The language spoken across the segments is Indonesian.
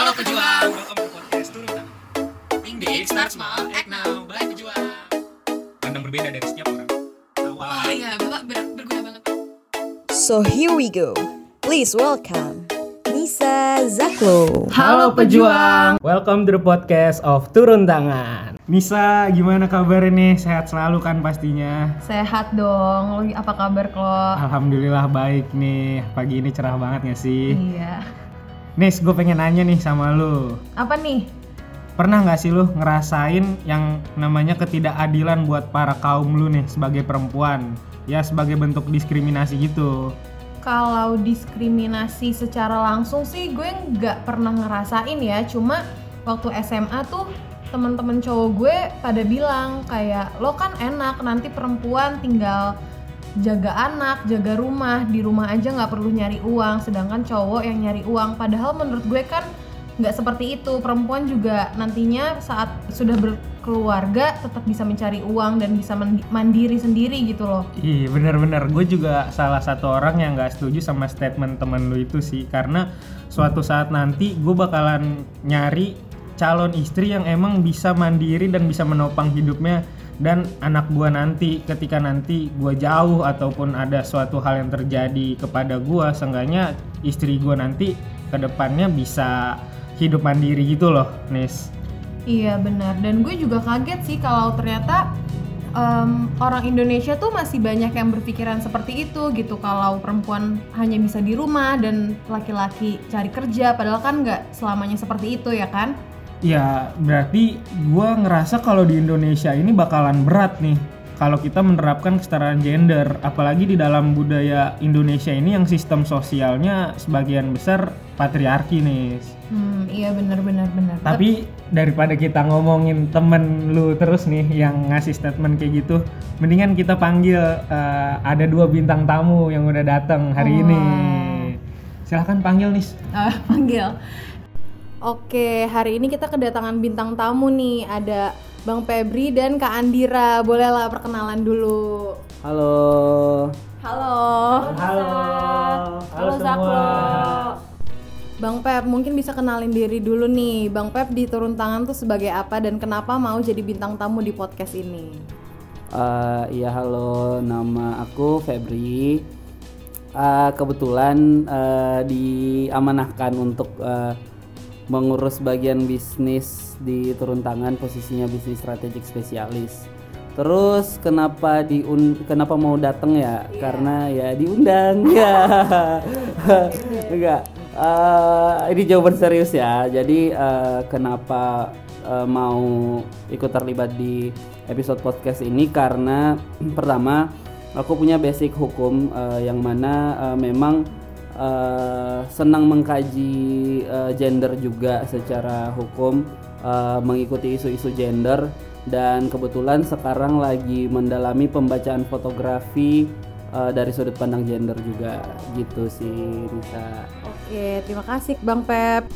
Halo pejuang, welcome to podcast Turun Tangan. Think big, start small, act now, by pejuang. Pandang berbeda dari setiap orang. Oh iya, Bapak ber- berguna banget. So here we go. Please welcome Nisa Zaklo. Halo pejuang, welcome to the podcast of Turun Tangan. Nisa, gimana kabar nih? Sehat selalu kan pastinya? Sehat dong, lo apa kabar Klo? Alhamdulillah baik nih. Pagi ini cerah banget gak sih? Iya. Nis, gue pengen nanya nih sama lu. Apa nih? Pernah gak sih lu ngerasain yang namanya ketidakadilan buat para kaum lu nih sebagai perempuan? Ya sebagai bentuk diskriminasi gitu. Kalau diskriminasi secara langsung sih gue nggak pernah ngerasain ya. Cuma waktu SMA tuh temen-temen cowok gue pada bilang kayak lo kan enak nanti perempuan tinggal jaga anak, jaga rumah, di rumah aja nggak perlu nyari uang, sedangkan cowok yang nyari uang. Padahal menurut gue kan nggak seperti itu. Perempuan juga nantinya saat sudah berkeluarga tetap bisa mencari uang dan bisa mandi- mandiri sendiri gitu loh. Iya bener-bener gue juga salah satu orang yang gak setuju sama statement temen lu itu sih karena suatu saat nanti gue bakalan nyari calon istri yang emang bisa mandiri dan bisa menopang hidupnya dan anak gue nanti ketika nanti gue jauh ataupun ada suatu hal yang terjadi kepada gue seenggaknya istri gue nanti ke depannya bisa hidup mandiri gitu loh Nis. Iya benar. Dan gue juga kaget sih kalau ternyata em, orang Indonesia tuh masih banyak yang berpikiran seperti itu gitu. Kalau perempuan hanya bisa di rumah dan laki-laki cari kerja padahal kan nggak selamanya seperti itu ya kan? Ya, berarti gua ngerasa kalau di Indonesia ini bakalan berat nih kalau kita menerapkan kesetaraan gender, apalagi di dalam budaya Indonesia ini yang sistem sosialnya sebagian besar patriarki nih. Hmm iya benar benar benar. Tapi daripada kita ngomongin temen lu terus nih yang ngasih statement kayak gitu, mendingan kita panggil eh, ada dua bintang tamu yang udah datang hari Oh. ini. Silahkan panggil nih. Ah, panggil. Oke, hari ini kita kedatangan bintang tamu nih. Ada Bang Febri dan Kak Andira. Bolehlah perkenalan dulu. Halo. Halo. Halo. Halo semua. Bang Pep, mungkin bisa kenalin diri dulu nih. Bang Pep di turun tangan tuh sebagai apa dan kenapa mau jadi bintang tamu di podcast ini? Eh, iya halo, nama aku Febri. Eh, kebetulan eh, diamanahkan untuk eh, mengurus bagian bisnis di turun tangan, posisinya bisnis strategik spesialis. Terus kenapa diun kenapa mau datang ya? Karena ya diundang ya. Enggak. Eh, ini jawaban serius ya. Jadi eh, kenapa eh, mau ikut terlibat di episode podcast ini karena pertama aku punya basic hukum eh, yang mana eh, memang eh, senang mengkaji eh, gender juga secara hukum eh, mengikuti isu-isu gender dan kebetulan sekarang lagi mendalami pembacaan fotografi eh, dari sudut pandang gender juga gitu sih bisa Oke, terima kasih Bang Pep.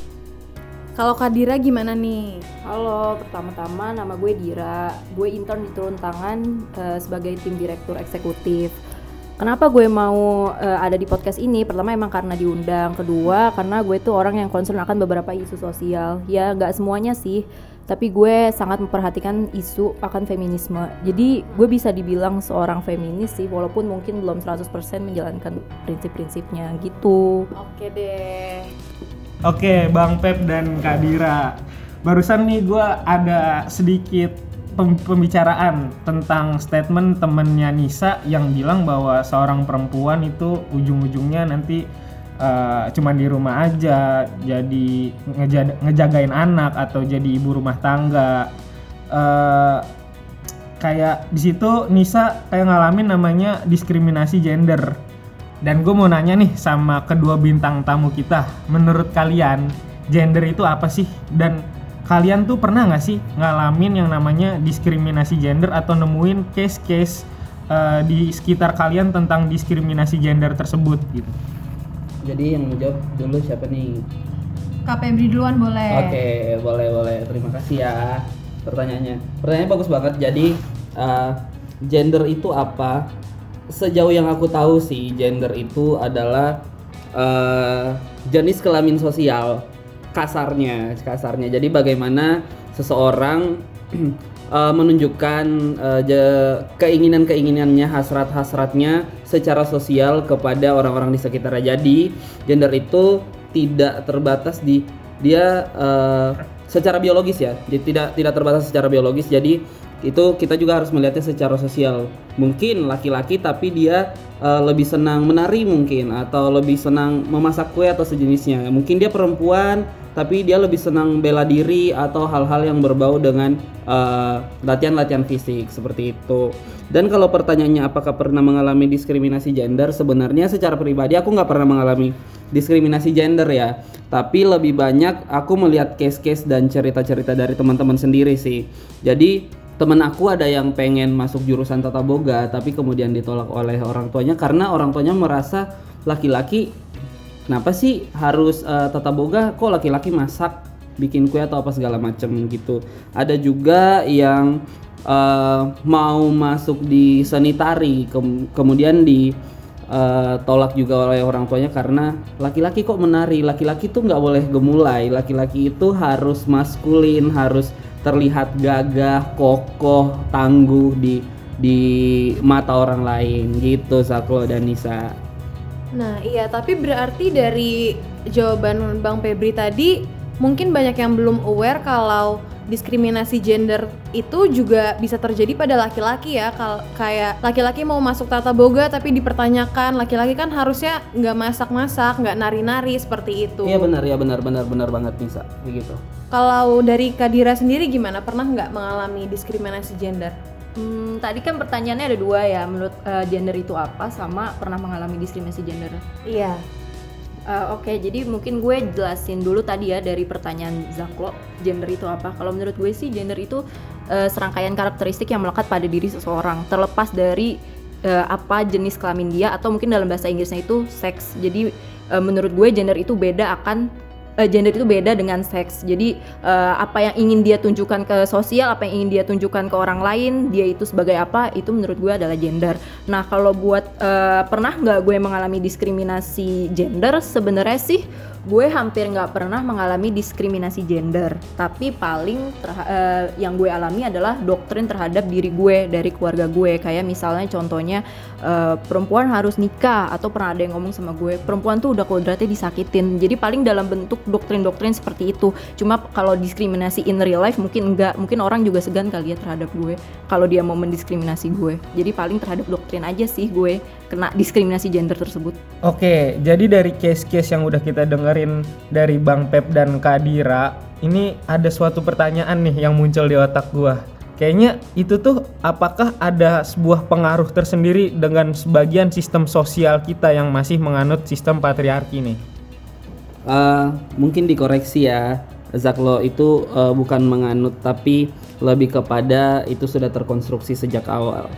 Kalau Kak Dira gimana nih? Halo, pertama-tama nama gue Dira. Gue intern di Turun Tangan eh, sebagai tim direktur eksekutif. Kenapa gue mau eh, ada di podcast ini? Pertama emang karena diundang. Kedua karena gue tuh orang yang concern akan beberapa isu sosial. Ya nggak semuanya sih, tapi gue sangat memperhatikan isu akan feminisme. Jadi gue bisa dibilang seorang feminis sih, walaupun mungkin belum 100% menjalankan prinsip-prinsipnya gitu. Oke deh. Oke, Bang Pep dan Kak Dira. Barusan nih gue ada sedikit pembicaraan tentang statement temennya Nisa yang bilang bahwa seorang perempuan itu ujung-ujungnya nanti eh, cuman di rumah aja, jadi ngeja- ngejagain anak atau jadi ibu rumah tangga. Eh, kayak di situ Nisa kayak ngalamin namanya diskriminasi gender. Dan gue mau nanya nih sama kedua bintang tamu kita, menurut kalian gender itu apa sih? Dan kalian tuh pernah nggak sih ngalamin yang namanya diskriminasi gender atau nemuin case-case eh, di sekitar kalian tentang diskriminasi gender tersebut gitu? jadi yang menjawab dulu siapa nih Kak Febri duluan boleh. Oke, boleh boleh. Terima kasih ya pertanyaannya. Pertanyaannya bagus banget. Jadi eh, gender itu apa? Sejauh yang aku tahu sih, gender itu adalah eh, jenis kelamin sosial kasarnya kasarnya. Jadi bagaimana seseorang eh, menunjukkan eh, je- keinginan-keinginannya hasrat-hasratnya secara sosial kepada orang-orang di sekitarnya. Jadi gender itu tidak terbatas di dia eh, secara biologis ya. Jadi tidak tidak terbatas secara biologis. Jadi itu kita juga harus melihatnya secara sosial. Mungkin laki-laki tapi dia eh, lebih senang menari mungkin atau lebih senang memasak kue atau sejenisnya. Mungkin dia perempuan tapi dia lebih senang bela diri atau hal-hal yang berbau dengan eh, latihan-latihan fisik seperti itu. Dan kalau pertanyaannya apakah pernah mengalami diskriminasi gender? Sebenarnya secara pribadi aku nggak pernah mengalami diskriminasi gender ya. Tapi lebih banyak aku melihat case-case dan cerita-cerita dari teman-teman sendiri sih. Jadi temen aku ada yang pengen masuk jurusan tata boga tapi kemudian ditolak oleh orang tuanya karena orang tuanya merasa laki-laki kenapa sih harus eh, tata boga? Kok laki-laki masak bikin kue atau apa segala macem? Gitu. Ada juga yang eh, mau masuk di sanitari kem- kemudian di eh, tolak juga oleh orang tuanya karena laki-laki kok menari? Laki-laki tuh nggak boleh gemulai. Laki-laki itu harus maskulin harus terlihat gagah kokoh tangguh di di mata orang lain. Gitu Saklo dan Nisa. Nah iya tapi berarti dari jawaban Bang Febri tadi mungkin banyak yang belum aware kalau diskriminasi gender itu juga bisa terjadi pada laki-laki ya. Kal kayak laki-laki mau masuk tata boga tapi dipertanyakan laki-laki kan harusnya nggak masak-masak nggak nari-nari seperti itu. Iya benar. Ya benar benar benar banget Nisa begitu. Kalau dari Kadira sendiri gimana? Pernah nggak mengalami diskriminasi gender? Hmm, tadi kan pertanyaannya ada dua ya, menurut eh, gender itu apa sama pernah mengalami diskriminasi gender. iya Eh, Oke, jadi mungkin gue jelasin dulu tadi ya dari pertanyaan Zaklo, gender itu apa? Kalau menurut gue sih gender itu eh, serangkaian karakteristik yang melekat pada diri seseorang, terlepas dari eh, apa jenis kelamin dia atau mungkin dalam bahasa Inggrisnya itu seks. Jadi eh, menurut gue gender itu beda akan eh, gender itu beda dengan seks. Jadi eh, apa yang ingin dia tunjukkan ke sosial, apa yang ingin dia tunjukkan ke orang lain, dia itu sebagai apa, itu menurut gue adalah gender. Nah kalau buat eh, pernah nggak gue mengalami diskriminasi gender? Sebenarnya sih gue hampir nggak pernah mengalami diskriminasi gender. Tapi paling eh, yang gue alami adalah doktrin terhadap diri gue dari keluarga gue. Kayak misalnya contohnya eh, perempuan harus nikah atau pernah ada yang ngomong sama gue perempuan tuh udah kodratnya disakitin. Jadi paling dalam bentuk doktrin-doktrin seperti itu. Cuma kalau diskriminasi in real life mungkin enggak, mungkin orang juga segan kali ya terhadap gue kalau dia mau mendiskriminasi gue. Jadi paling terhadap doktrin aja sih gue kena diskriminasi gender tersebut. Oke, jadi dari case-case yang udah kita dengerin dari Bang Pep dan Kak Dira, ini ada suatu pertanyaan nih yang muncul di otak gua. Kayaknya itu tuh apakah ada sebuah pengaruh tersendiri dengan sebagian sistem sosial kita yang masih menganut sistem patriarki nih? Eh, mungkin dikoreksi ya Zaklo itu eh, bukan menganut tapi lebih kepada itu sudah terkonstruksi sejak awal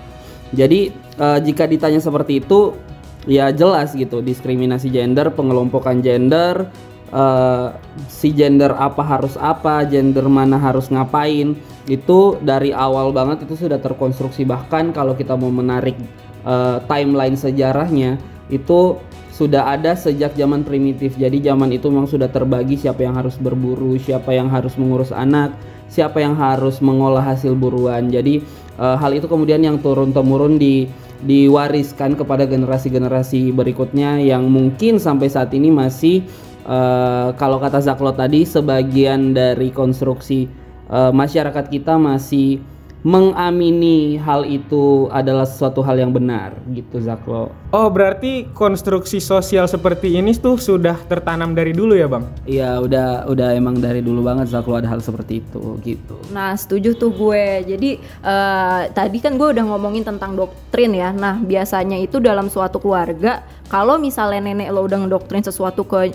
jadi eh, jika ditanya seperti itu ya jelas gitu diskriminasi gender pengelompokan gender eh, si gender apa harus apa gender mana harus ngapain itu dari awal banget itu sudah terkonstruksi bahkan kalau kita mau menarik eh, timeline sejarahnya itu sudah ada sejak zaman primitif. Jadi zaman itu memang sudah terbagi siapa yang harus berburu, siapa yang harus mengurus anak, siapa yang harus mengolah hasil buruan. Jadi eh, hal itu kemudian yang turun temurun di diwariskan kepada generasi-generasi berikutnya yang mungkin sampai saat ini masih eh, kalau kata Zaklo tadi sebagian dari konstruksi eh, masyarakat kita masih mengamini hal itu adalah sesuatu hal yang benar gitu Zaklo. Oh, berarti konstruksi sosial seperti ini tuh sudah tertanam dari dulu ya, Bang? Iya udah udah emang dari dulu banget Zaklo ada hal seperti itu gitu. Nah, setuju tuh gue. Jadi eh, tadi kan gue udah ngomongin tentang doktrin ya. Nah, biasanya itu dalam suatu keluarga, kalau misalnya nenek lo udah ngedoktrin sesuatu ke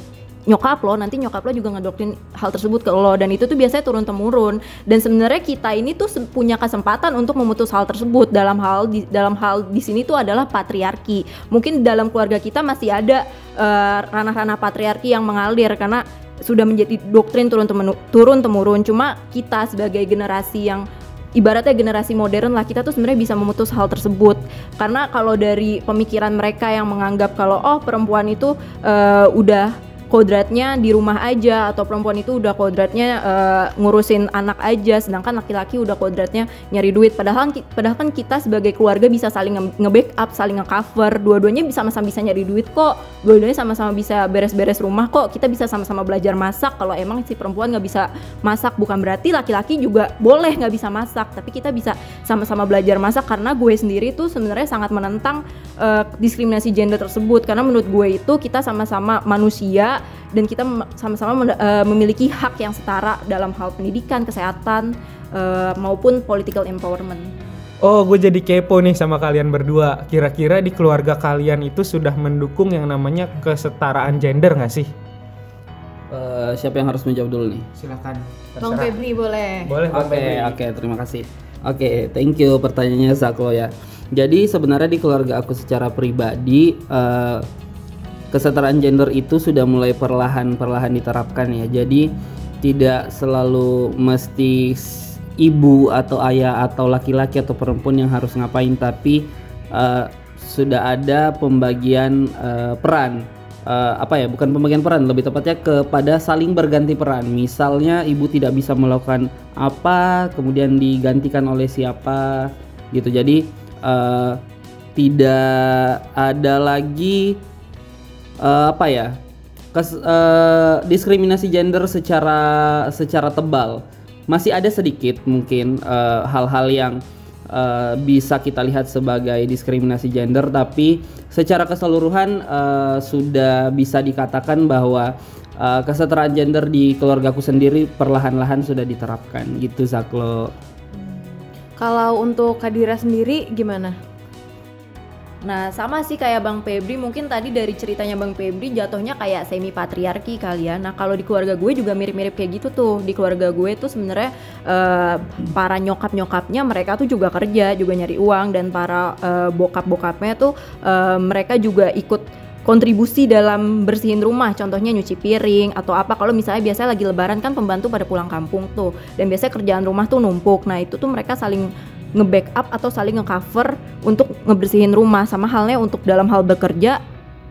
nyokap lo, nanti nyokap lo juga ngedoktrin hal tersebut ke lo dan itu tuh biasanya turun temurun. Dan sebenarnya kita ini tuh punya kesempatan untuk memutus hal tersebut dalam hal di, dalam hal di sini tuh adalah patriarki. Mungkin dalam keluarga kita masih ada eh, ranah-ranah patriarki yang mengalir karena sudah menjadi doktrin turun temenu- turun temurun. Cuma kita sebagai generasi yang ibaratnya generasi modern lah kita tuh sebenarnya bisa memutus hal tersebut karena kalau dari pemikiran mereka yang menganggap kalau oh perempuan itu eh, udah kodratnya di rumah aja atau perempuan itu udah kodratnya eh, ngurusin anak aja sedangkan laki-laki udah kodratnya nyari duit. Padahal padahal kan kita sebagai keluarga bisa saling nge- nge-backup saling nge-cover. Dua-duanya bisa sama-sama bisa nyari duit kok. Dua-duanya sama-sama bisa beres-beres rumah kok. Kita bisa sama-sama belajar masak. Kalau emang si perempuan nggak bisa masak bukan berarti laki-laki juga boleh nggak bisa masak. Tapi kita bisa sama-sama belajar masak karena gue sendiri tuh sebenarnya sangat menentang eh, diskriminasi gender tersebut. Karena menurut gue itu kita sama-sama manusia dan kita sama-sama eh, memiliki hak yang setara dalam hal pendidikan kesehatan eh, maupun political empowerment Oh, gue jadi kepo nih sama kalian berdua. Kira-kira di keluarga kalian itu sudah mendukung yang namanya kesetaraan gender nggak sih? Eh, siapa yang harus menjawab dulu nih? Silakan. Bang Febri boleh. Boleh, Bang Oke, Febri. oke, terima kasih. Oke, thank you pertanyaannya Zaklo ya. Jadi sebenarnya di keluarga aku secara pribadi eh, kesetaraan gender itu sudah mulai perlahan-perlahan diterapkan ya. Jadi tidak selalu mesti ibu atau ayah atau laki-laki atau perempuan yang harus ngapain, tapi eh, sudah ada pembagian eh, peran eh, apa ya bukan pembagian peran lebih tepatnya kepada saling berganti peran misalnya ibu tidak bisa melakukan apa kemudian digantikan oleh siapa gitu jadi eh, tidak ada lagi eh, apa ya? Kes- eh, diskriminasi gender secara secara tebal. Masih ada sedikit mungkin eh, hal-hal yang eh, bisa kita lihat sebagai diskriminasi gender tapi secara keseluruhan eh, sudah bisa dikatakan bahwa eh, kesetaraan gender di keluargaku sendiri perlahan-lahan sudah diterapkan. Gitu Zaklo. Kalau untuk Kadira sendiri gimana? Nah, sama sih kayak Bang Febri, mungkin tadi dari ceritanya Bang Febri jatuhnya kayak semi patriarki kali ya. Nah, kalau di keluarga gue juga mirip-mirip kayak gitu tuh. Di keluarga gue tuh sebenarnya eh, para nyokap-nyokapnya mereka tuh juga kerja, juga nyari uang dan para eh, bokap-bokapnya tuh eh, mereka juga ikut kontribusi dalam bersihin rumah contohnya nyuci piring atau apa kalau misalnya biasanya lagi lebaran kan pembantu pada pulang kampung tuh dan biasanya kerjaan rumah tuh numpuk nah itu tuh mereka saling nge-backup atau saling nge-cover untuk ngebersihin rumah. Sama halnya untuk dalam hal bekerja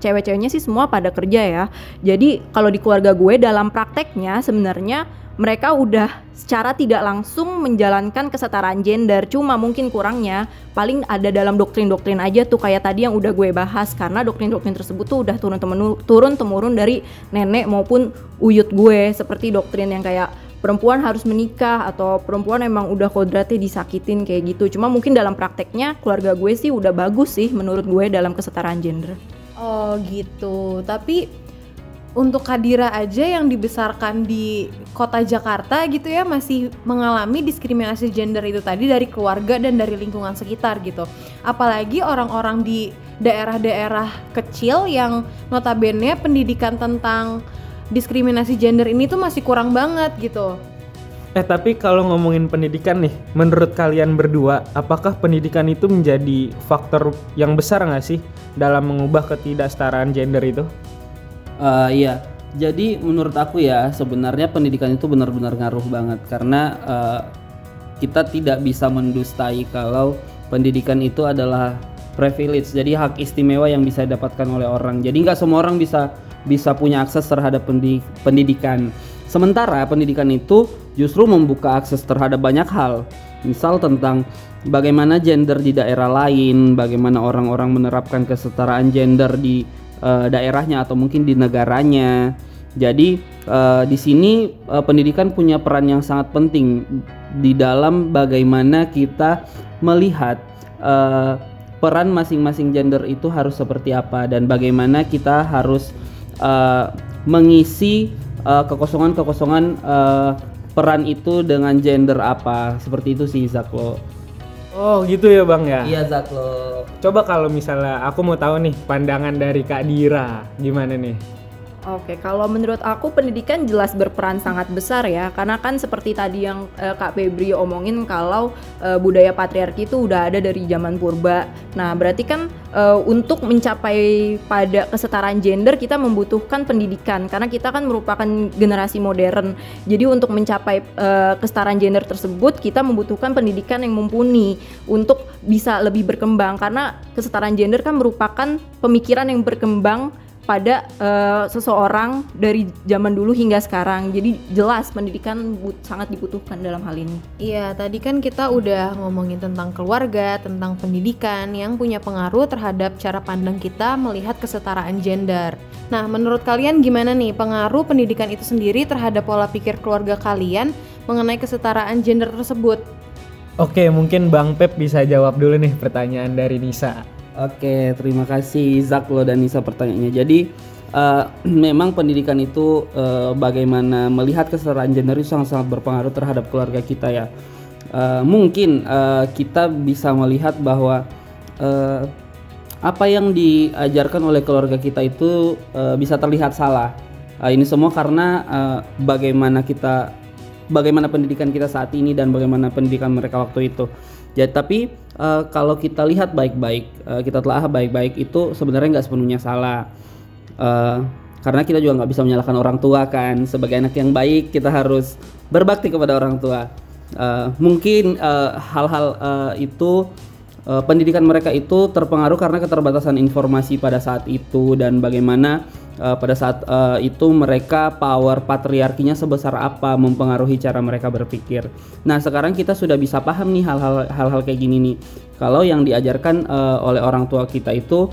cewek-ceweknya sih semua pada kerja ya. Jadi kalau di keluarga gue dalam prakteknya sebenarnya mereka udah secara tidak langsung menjalankan kesetaraan gender. Cuma mungkin kurangnya paling ada dalam doktrin-doktrin aja tuh kayak tadi yang udah gue bahas. Karena doktrin-doktrin tersebut tuh udah turun temenu- turun temurun dari nenek maupun uyut gue. Seperti doktrin yang kayak perempuan harus menikah atau perempuan emang udah kodratnya disakitin kayak gitu cuma mungkin dalam prakteknya keluarga gue sih udah bagus sih menurut gue dalam kesetaraan gender Oh gitu. Tapi untuk Kadira aja yang dibesarkan di kota Jakarta gitu ya masih mengalami diskriminasi gender itu tadi dari keluarga dan dari lingkungan sekitar gitu. Apalagi orang-orang di daerah-daerah kecil yang notabene pendidikan tentang diskriminasi gender ini tuh masih kurang banget gitu. Eh tapi kalau ngomongin pendidikan nih, menurut kalian berdua, apakah pendidikan itu menjadi faktor yang besar nggak sih dalam mengubah ketidaksetaraan gender itu? Eh, iya, jadi menurut aku ya sebenarnya pendidikan itu benar-benar ngaruh banget karena eh, kita tidak bisa mendustai kalau pendidikan itu adalah privilege, jadi hak istimewa yang bisa didapatkan oleh orang. Jadi nggak semua orang bisa bisa punya akses terhadap pendi- pendidikan. Sementara pendidikan itu justru membuka akses terhadap banyak hal, misal tentang bagaimana gender di daerah lain, bagaimana orang-orang menerapkan kesetaraan gender di eh, daerahnya atau mungkin di negaranya. Jadi eh, di sini eh, pendidikan punya peran yang sangat penting di dalam bagaimana kita melihat eh, peran masing-masing gender itu harus seperti apa dan bagaimana kita harus eh, mengisi eh, kekosongan-kekosongan eh, peran itu dengan gender apa seperti itu sih Zaklo. Oh gitu ya bang ya. Iya Zaklo. Coba kalau misalnya aku mau tahu nih pandangan dari Kak Dira, gimana nih? Oke, kalau menurut aku pendidikan jelas berperan sangat besar ya, karena kan seperti tadi yang eh, Kak Febri omongin kalau eh, budaya patriarki itu udah ada dari zaman purba. Nah, berarti kan eh, untuk mencapai pada kesetaraan gender kita membutuhkan pendidikan, karena kita kan merupakan generasi modern. Jadi untuk mencapai eh, kesetaraan gender tersebut kita membutuhkan pendidikan yang mumpuni untuk bisa lebih berkembang, karena kesetaraan gender kan merupakan pemikiran yang berkembang pada eh, seseorang dari zaman dulu hingga sekarang. Jadi jelas pendidikan but- sangat dibutuhkan dalam hal ini. Iya, tadi kan kita udah ngomongin tentang keluarga, tentang pendidikan yang punya pengaruh terhadap cara pandang kita melihat kesetaraan gender. Nah, menurut kalian gimana nih pengaruh pendidikan itu sendiri terhadap pola pikir keluarga kalian mengenai kesetaraan gender tersebut? Oke, mungkin Bang Pep bisa jawab dulu nih pertanyaan dari Nisa. Oke, terima kasih Zaklo dan Nisa pertanyaannya. Jadi eh, memang pendidikan itu eh, bagaimana melihat kesetaraan gender itu sangat-sangat berpengaruh terhadap keluarga kita ya. Eh, mungkin eh, kita bisa melihat bahwa eh, apa yang diajarkan oleh keluarga kita itu eh, bisa terlihat salah. Eh, ini semua karena eh, bagaimana kita bagaimana pendidikan kita saat ini dan bagaimana pendidikan mereka waktu itu. Jadi tapi eh, kalau kita lihat baik-baik, eh, kita telah baik-baik itu sebenarnya nggak sepenuhnya salah. Eh, karena kita juga nggak bisa menyalahkan orang tua kan. Sebagai anak yang baik kita harus berbakti kepada orang tua. Eh, mungkin eh, hal-hal eh, itu eh, pendidikan mereka itu terpengaruh karena keterbatasan informasi pada saat itu dan bagaimana eh, pada saat eh, itu mereka power patriarkinya sebesar apa mempengaruhi cara mereka berpikir. Nah sekarang kita sudah bisa paham nih hal-hal hal-hal kayak gini nih. Kalau yang diajarkan eh, oleh orang tua kita itu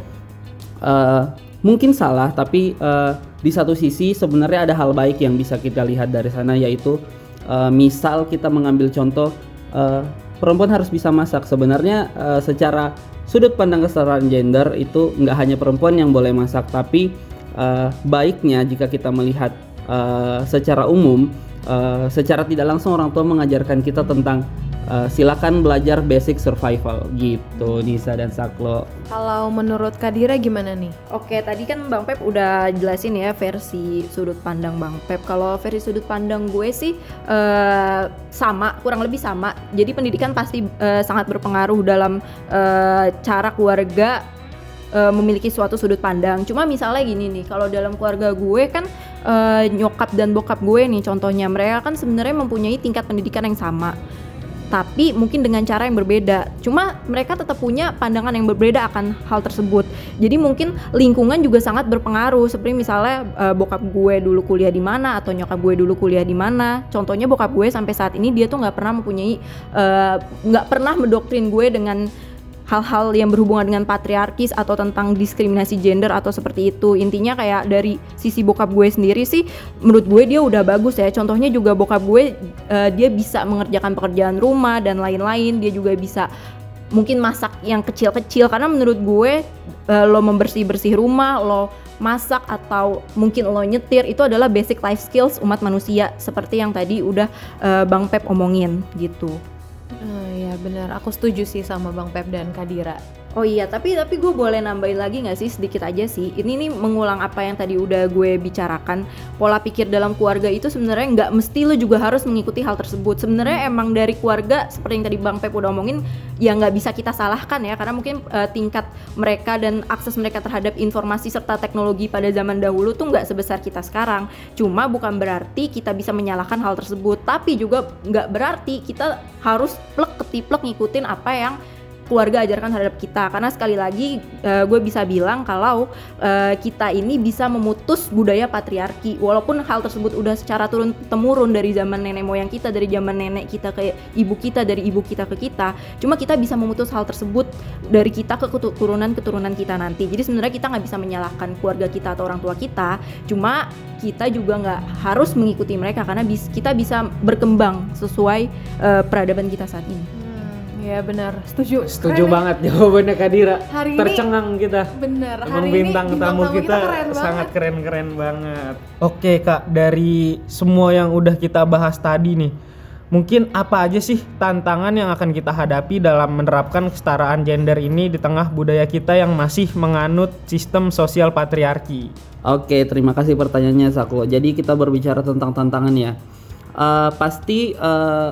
eh, mungkin salah, tapi eh, di satu sisi sebenarnya ada hal baik yang bisa kita lihat dari sana yaitu eh, misal kita mengambil contoh eh, perempuan harus bisa masak. Sebenarnya eh, secara sudut pandang kesetaraan gender itu nggak hanya perempuan yang boleh masak, tapi eh, baiknya jika kita melihat eh, secara umum, eh, secara tidak langsung orang tua mengajarkan kita tentang eh, silakan belajar basic survival gitu, Nisa dan Saklo. Kalau menurut Kadira gimana nih? Oke, tadi kan Bang Pep udah jelasin ya versi sudut pandang Bang Pep. Kalau versi sudut pandang gue sih eh, sama, kurang lebih sama. Jadi pendidikan pasti eh, sangat berpengaruh dalam eh, cara keluarga eh, memiliki suatu sudut pandang. Cuma misalnya gini nih, kalau dalam keluarga gue kan eh, nyokap dan bokap gue nih contohnya mereka kan sebenarnya mempunyai tingkat pendidikan yang sama tapi mungkin dengan cara yang berbeda. Cuma mereka tetap punya pandangan yang berbeda akan hal tersebut. Jadi mungkin lingkungan juga sangat berpengaruh. Seperti misalnya eh, bokap gue dulu kuliah di mana atau nyokap gue dulu kuliah di mana. Contohnya bokap gue sampai saat ini dia tuh nggak pernah mempunyai nggak pernah mendoktrin gue dengan hal-hal yang berhubungan dengan patriarkis atau tentang diskriminasi gender atau seperti itu. Intinya kayak dari sisi bokap gue sendiri sih menurut gue dia udah bagus ya. Contohnya juga bokap gue eh, dia bisa mengerjakan pekerjaan rumah dan lain-lain. Dia juga bisa mungkin masak yang kecil-kecil. Karena menurut gue eh, lo membersih-bersih rumah lo masak atau mungkin lo nyetir itu adalah basic life skills umat manusia. Seperti yang tadi udah eh, Bang Pep omongin gitu. Ah, ya benar, aku setuju sih sama Bang Pep dan Kadira. Oh iya, tapi tapi gue boleh nambahin lagi nggak sih sedikit aja sih. Ini nih mengulang apa yang tadi udah gue bicarakan. Pola pikir dalam keluarga itu sebenarnya nggak mesti lo juga harus mengikuti hal tersebut. Sebenarnya emang dari keluarga seperti yang tadi Bang Pep udah omongin, ya nggak bisa kita salahkan ya karena mungkin eh, tingkat mereka dan akses mereka terhadap informasi serta teknologi pada zaman dahulu tuh nggak sebesar kita sekarang. Cuma bukan berarti kita bisa menyalahkan hal tersebut, tapi juga nggak berarti kita harus plek ketiplek ngikutin apa yang keluarga ajarkan terhadap kita. Karena sekali lagi eh, gue bisa bilang kalau eh, kita ini bisa memutus budaya patriarki. Walaupun hal tersebut udah secara turun temurun dari zaman nenek moyang kita dari zaman nenek kita ke ibu kita dari ibu kita ke kita cuma kita bisa memutus hal tersebut dari kita ke keturunan keturunan kita nanti. Jadi sebenarnya kita nggak bisa menyalahkan keluarga kita atau orang tua kita cuma kita juga nggak harus mengikuti mereka karena kita bisa berkembang sesuai eh, peradaban kita saat ini Hmm, ya benar, setuju. Setuju Keren ya. banget jawabannya Kadira. Hari ini- Tercengang kita. Bener, Emang hari bintang ini tamu kita, keren sangat keren-keren banget. Oke kak, dari semua yang udah kita bahas tadi nih, mungkin apa aja sih tantangan yang akan kita hadapi dalam menerapkan kesetaraan gender ini di tengah budaya kita yang masih menganut sistem sosial patriarki? Oke, terima kasih pertanyaannya Saklo. Jadi kita berbicara tentang tantangan ya. Eh, pasti eh,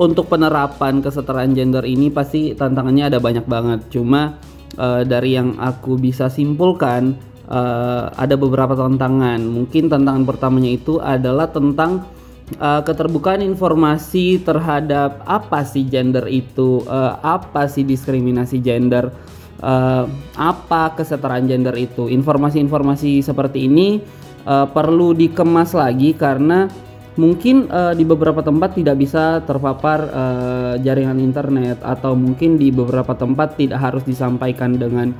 untuk penerapan kesetaraan gender ini pasti tantangannya ada banyak banget. Cuma eh, dari yang aku bisa simpulkan eh, ada beberapa tantangan. Mungkin tantangan pertamanya itu adalah tentang eh, keterbukaan informasi terhadap apa sih gender itu, eh, apa sih diskriminasi gender. eh, apa kesetaraan gender itu. Informasi-informasi seperti ini eh, perlu dikemas lagi karena mungkin eh, di beberapa tempat tidak bisa terpapar eh, jaringan internet atau mungkin di beberapa tempat tidak harus disampaikan dengan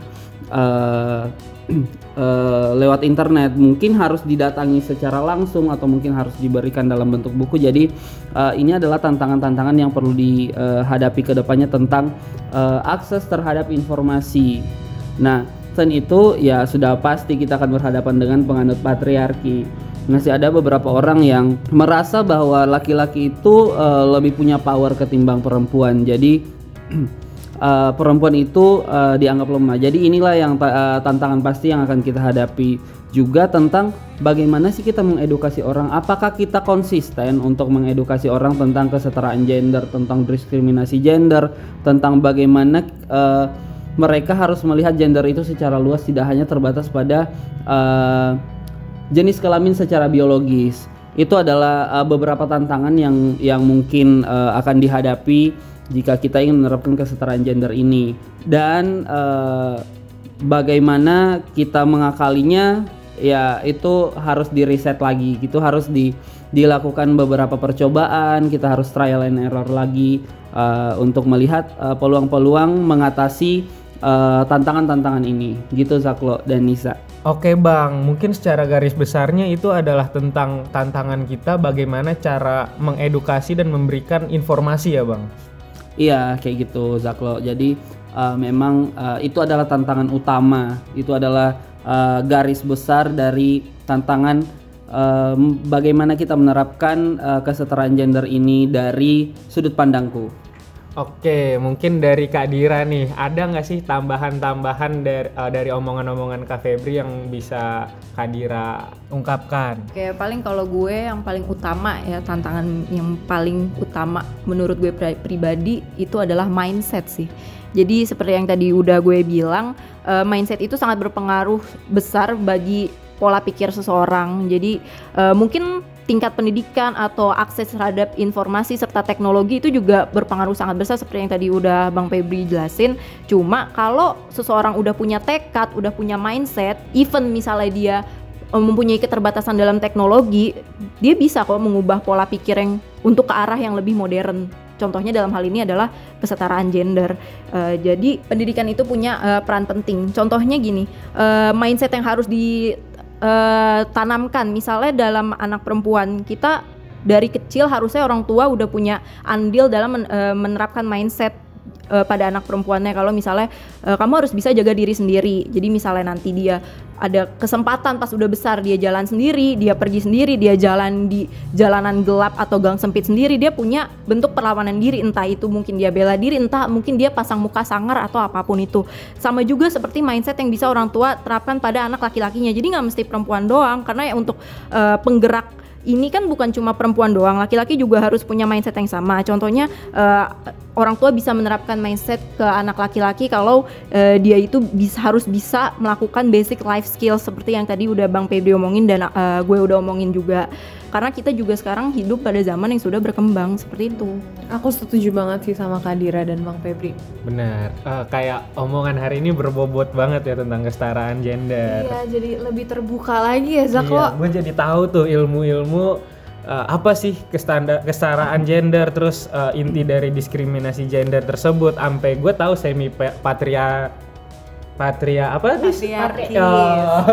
eh, eh, lewat internet. Mungkin harus didatangi secara langsung atau mungkin harus diberikan dalam bentuk buku. Jadi eh, ini adalah tantangan-tantangan yang perlu dihadapi ke depannya tentang eh, akses terhadap informasi. Nah selain itu ya sudah pasti kita akan berhadapan dengan penganut patriarki masih ada beberapa orang yang merasa bahwa laki-laki itu eh, lebih punya power ketimbang perempuan jadi uh, perempuan itu uh, dianggap lemah. Jadi inilah yang ta- uh, tantangan pasti yang akan kita hadapi juga tentang bagaimana sih kita mengedukasi orang. Apakah kita konsisten untuk mengedukasi orang tentang kesetaraan gender, tentang diskriminasi gender, tentang bagaimana uh, mereka harus melihat gender itu secara luas tidak hanya terbatas pada uh, jenis kelamin secara biologis. Itu adalah uh, beberapa tantangan yang yang mungkin uh, akan dihadapi jika kita ingin menerapkan kesetaraan gender ini dan eh, bagaimana kita mengakalinya ya itu harus di reset lagi gitu harus di dilakukan beberapa percobaan kita harus trial and error lagi eh, untuk melihat peluang-peluang mengatasi eh, tantangan-tantangan ini gitu Zaklo dan Nisa Oke bang, mungkin secara garis besarnya itu adalah tentang tantangan kita bagaimana cara mengedukasi dan memberikan informasi ya bang. Iya kayak gitu Zaklo. Jadi uh, memang uh, itu adalah tantangan utama. Itu adalah uh, garis besar dari tantangan uh, bagaimana kita menerapkan uh, kesetaraan gender ini dari sudut pandangku. Oke, mungkin dari Kak Dira nih, ada nggak sih tambahan-tambahan dari, eh, dari omongan-omongan Kak Febri yang bisa Kak Dira ungkapkan? Oke, paling kalau gue yang paling utama ya tantangan yang paling utama menurut gue pri- pribadi itu adalah mindset sih. Jadi seperti yang tadi udah gue bilang, eh, mindset itu sangat berpengaruh besar bagi pola pikir seseorang. Jadi eh, mungkin tingkat pendidikan atau akses terhadap informasi serta teknologi itu juga berpengaruh sangat besar seperti yang tadi udah Bang Febri jelasin. Cuma kalau seseorang udah punya tekad, udah punya mindset, even misalnya dia eh, mempunyai keterbatasan dalam teknologi, dia bisa kok mengubah pola pikir yang untuk ke arah yang lebih modern. Contohnya dalam hal ini adalah kesetaraan gender. Eh, jadi pendidikan itu punya eh, peran penting. Contohnya gini, eh, mindset yang harus ditanamkan, misalnya dalam anak perempuan kita dari kecil harusnya orang tua udah punya andil dalam men- eh, menerapkan mindset eh, pada anak perempuannya. Kalau misalnya kamu harus bisa jaga diri sendiri. Jadi misalnya nanti dia ada kesempatan pas udah besar dia jalan sendiri dia pergi sendiri dia jalan di jalanan gelap atau gang sempit sendiri dia punya bentuk perlawanan diri. Entah itu mungkin dia bela diri entah mungkin dia pasang muka sangar atau apa pun itu. Sama juga seperti mindset yang bisa orang tua terapkan pada anak laki-lakinya. Jadi nggak mesti perempuan doang karena ya untuk eh, penggerak ini kan bukan cuma perempuan doang, laki-laki juga harus punya mindset yang sama. Contohnya eh, orang tua bisa menerapkan mindset ke anak laki-laki kalau eh, dia itu bisa harus bisa melakukan basic life skills seperti yang tadi udah Bang Febri omongin dan eh, gue udah omongin juga. Karena kita juga sekarang hidup pada zaman yang sudah berkembang seperti itu. Aku setuju banget sih sama Kadira dan Bang Febri. Benar, Eh, kayak omongan hari ini berbobot banget ya tentang kesetaraan gender. Iya, jadi lebih terbuka lagi ya Zak Iya, gue jadi tahu tuh ilmu-ilmu eh, apa sih kestanda- kesetaraan gender terus eh, inti dari diskriminasi gender tersebut sampai gue tahu semi pa- patria patria apa? Patriarkis. Oh.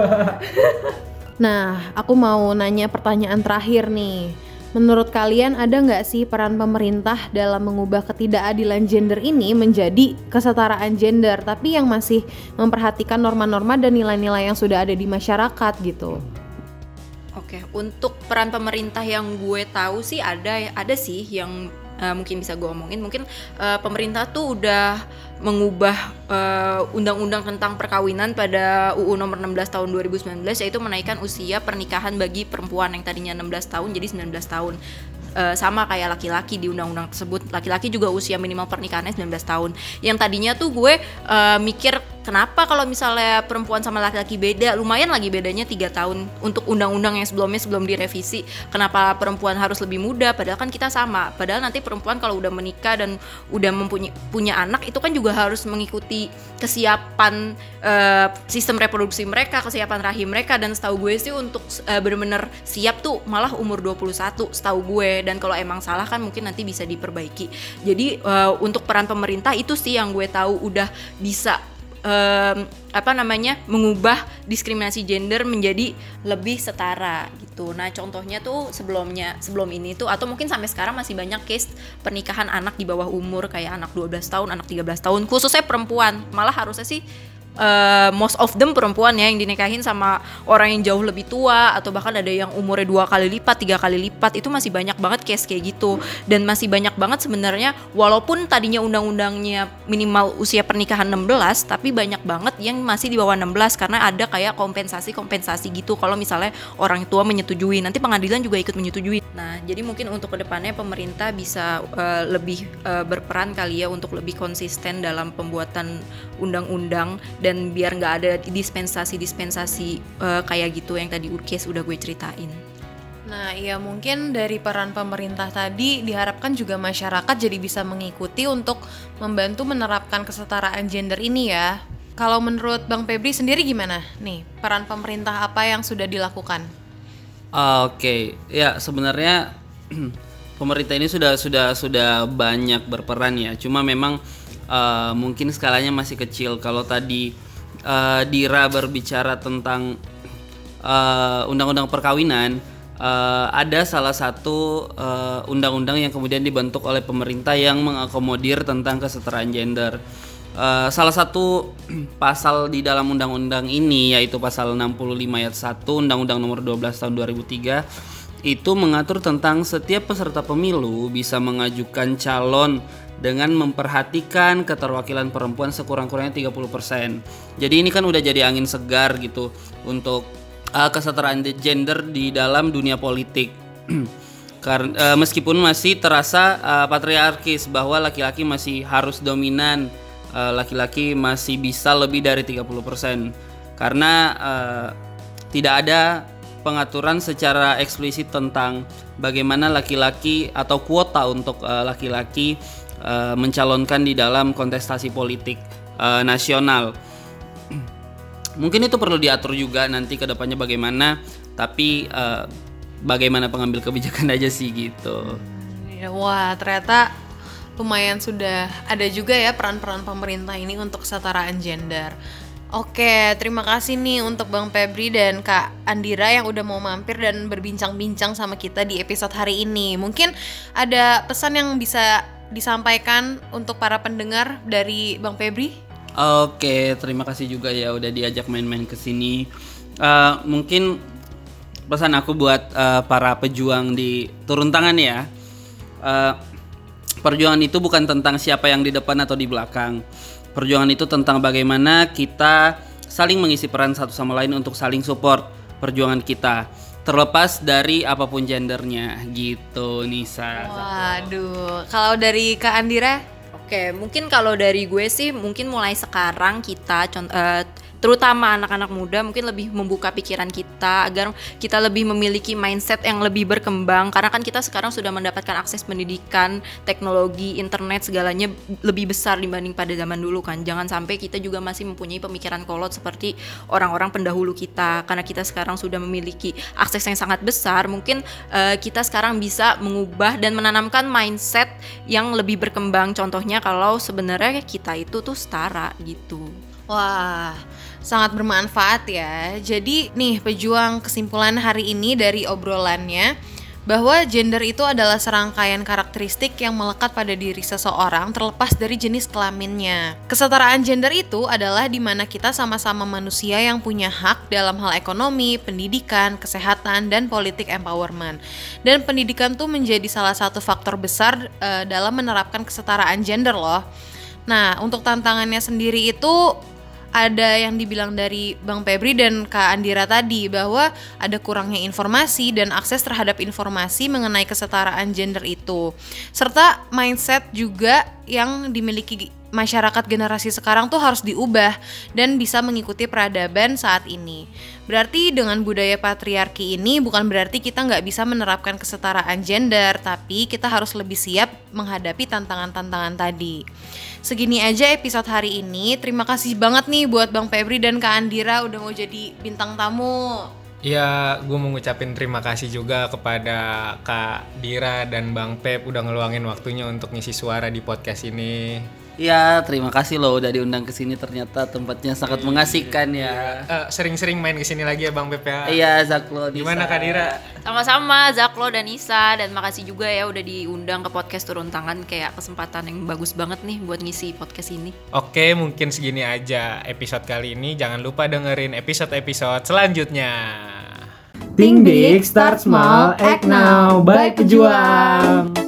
Nah, aku mau nanya pertanyaan terakhir nih. Menurut kalian ada nggak sih peran pemerintah dalam mengubah ketidakadilan gender ini menjadi kesetaraan gender, tapi yang masih memperhatikan norma-norma dan nilai-nilai yang sudah ada di masyarakat gitu? Oke, untuk peran pemerintah yang gue tahu sih ada ada sih yang eh, mungkin bisa gue omongin. Mungkin eh, pemerintah tuh udah mengubah eh, undang-undang tentang perkawinan pada UU nomor 16 tahun 2019 yaitu menaikkan usia pernikahan bagi perempuan yang tadinya 16 tahun jadi 19 tahun. Eh, sama kayak laki-laki di undang-undang tersebut laki-laki juga usia minimal pernikahannya 19 tahun yang tadinya tuh gue eh, mikir kenapa kalau misalnya perempuan sama laki-laki beda? Lumayan lagi bedanya tiga tahun untuk undang-undang yang sebelumnya sebelum direvisi. Kenapa perempuan harus lebih muda? Padahal kan kita sama. Padahal nanti perempuan kalau udah menikah dan udah mempunyai punya anak itu kan juga harus mengikuti kesiapan eh, sistem reproduksi mereka kesiapan rahim mereka. Dan setahu gue sih untuk eh, bener-bener siap tuh malah umur 21 setahu gue. Dan kalau emang salah kan mungkin nanti bisa diperbaiki. Jadi eh, untuk peran pemerintah itu sih yang gue tahu udah bisa em, apa namanya mengubah diskriminasi gender menjadi lebih setara gitu. Nah contohnya tuh sebelumnya sebelum ini tuh atau mungkin sampai sekarang masih banyak case pernikahan anak di bawah umur kayak anak 12 tahun, anak 13 tahun, khususnya perempuan. Malah harusnya sih eh, most of them perempuan ya yang dinikahin sama orang yang jauh lebih tua atau bahkan ada yang umurnya dua kali lipat tiga kali lipat itu masih banyak banget case kayak gitu. Dan masih banyak banget sebenarnya walaupun tadinya undang-undangnya minimal usia pernikahan 16 tapi banyak banget yang masih di bawah 16 karena ada kayak kompensasi-kompensasi gitu. Kalau misalnya orang tua menyetujui nanti pengadilan juga ikut menyetujui. Nah jadi mungkin untuk ke depannya pemerintah bisa eh, lebih eh, berperan kali ya untuk lebih konsisten dalam pembuatan undang-undang dan biar nggak ada dispensasi-dispensasi eh, kayak gitu yang tadi Urkes udah gue ceritain. Nah, iya mungkin dari peran pemerintah tadi diharapkan juga masyarakat jadi bisa mengikuti untuk membantu menerapkan kesetaraan gender ini ya. Kalau menurut Bang Febri sendiri gimana nih peran pemerintah apa yang sudah dilakukan? Ah, Oke, ya sebenarnya pemerintah ini sudah sudah sudah banyak berperan ya. Cuma memang eh, mungkin skalanya masih kecil. Kalau tadi eh, Dira berbicara tentang eh, undang-undang perkawinan, eh, ada salah satu undang-undang yang kemudian dibentuk oleh pemerintah yang mengakomodir tentang kesetaraan gender. Eh, salah satu pasal di dalam undang-undang ini yaitu pasal 65 ayat 1 Undang-Undang Nomor 12 Tahun 2003 itu mengatur tentang setiap peserta pemilu bisa mengajukan calon dengan memperhatikan keterwakilan perempuan sekurang-kurangnya 30%. Jadi ini kan udah jadi angin segar gitu untuk uh, kesetaraan gender di dalam dunia politik. Karena meskipun masih terasa uh, patriarkis bahwa laki-laki masih harus dominan, uh, laki-laki masih bisa lebih dari 30%. Karena uh, tidak ada pengaturan secara eksplisit tentang bagaimana laki-laki atau kuota untuk uh, laki-laki uh, mencalonkan di dalam kontestasi politik uh, nasional. Mungkin itu perlu diatur juga nanti ke depannya bagaimana, tapi eh, bagaimana pengambil kebijakan aja sih gitu. Ya, Wah, ternyata lumayan sudah ada juga ya peran-peran pemerintah ini untuk kesetaraan gender. Oke, terima kasih nih untuk Bang Febri dan Kak Andira yang udah mau mampir dan berbincang-bincang sama kita di episode hari ini. Mungkin ada pesan yang bisa disampaikan untuk para pendengar dari Bang Febri? Oke, terima kasih juga ya udah diajak main-main ke sini. Eh, mungkin pesan aku buat eh, para pejuang di turun tangan ya. Eh, perjuangan itu bukan tentang siapa yang di depan atau di belakang. Perjuangan itu tentang bagaimana kita saling mengisi peran satu sama lain untuk saling support perjuangan kita. Terlepas dari apa pun gendernya gitu Nisa. Waduh, kalau dari Kak Andira? Oke, mungkin kalau dari gue sih mungkin mulai sekarang kita cont- eh, terutama anak-anak muda mungkin lebih membuka pikiran kita agar kita lebih memiliki mindset yang lebih berkembang karena kan kita sekarang sudah mendapatkan akses pendidikan, teknologi, internet segalanya lebih besar dibanding pada zaman dulu kan. Jangan sampai kita juga masih mempunyai pemikiran kolot seperti orang-orang pendahulu kita karena kita sekarang sudah memiliki akses yang sangat besar, mungkin eh, kita sekarang bisa mengubah dan menanamkan mindset yang lebih berkembang. Contohnya kalau sebenarnya kita itu tuh setara gitu. Wah, sangat bermanfaat ya. Jadi nih pejuang kesimpulan hari ini dari obrolannya bahwa gender itu adalah serangkaian karakteristik yang melekat pada diri seseorang terlepas dari jenis kelaminnya. Kesetaraan gender itu adalah di mana kita sama-sama manusia yang punya hak dalam hal ekonomi, pendidikan, kesehatan, dan politik empowerment. Dan pendidikan tuh menjadi salah satu faktor besar eh, dalam menerapkan kesetaraan gender loh. Nah, untuk tantangannya sendiri itu ada yang dibilang dari Bang Febri dan Kak Andira tadi bahwa ada kurangnya informasi dan akses terhadap informasi mengenai kesetaraan gender itu. Serta mindset juga yang dimiliki masyarakat generasi sekarang tuh harus diubah dan bisa mengikuti peradaban saat ini. Berarti dengan budaya patriarki ini bukan berarti kita nggak bisa menerapkan kesetaraan gender, tapi kita harus lebih siap menghadapi tantangan-tantangan tadi. Segini aja episode hari ini. Terima kasih banget nih buat Bang Febri dan Kak Andira udah mau jadi bintang tamu. Ya, gue mau ngucapin terima kasih juga kepada Kak Dira dan Bang Pep udah ngeluangin waktunya untuk ngisi suara di podcast ini. Ya, terima kasih loh udah diundang ke sini. Ternyata tempatnya sangat mengasihkan ya. Eh, sering-sering main ke sini lagi ya Bang Pep ya. Iya, Zaklo. Gimana Nisa. Kak Dira? Sama-sama Zaklo dan Nisa dan makasih juga ya udah diundang ke podcast turun tangan kayak kesempatan yang bagus banget nih buat ngisi podcast ini. Oke, mungkin segini aja episode kali ini. Jangan lupa dengerin episode-episode selanjutnya. Think big, start small, act now, baik pejuang.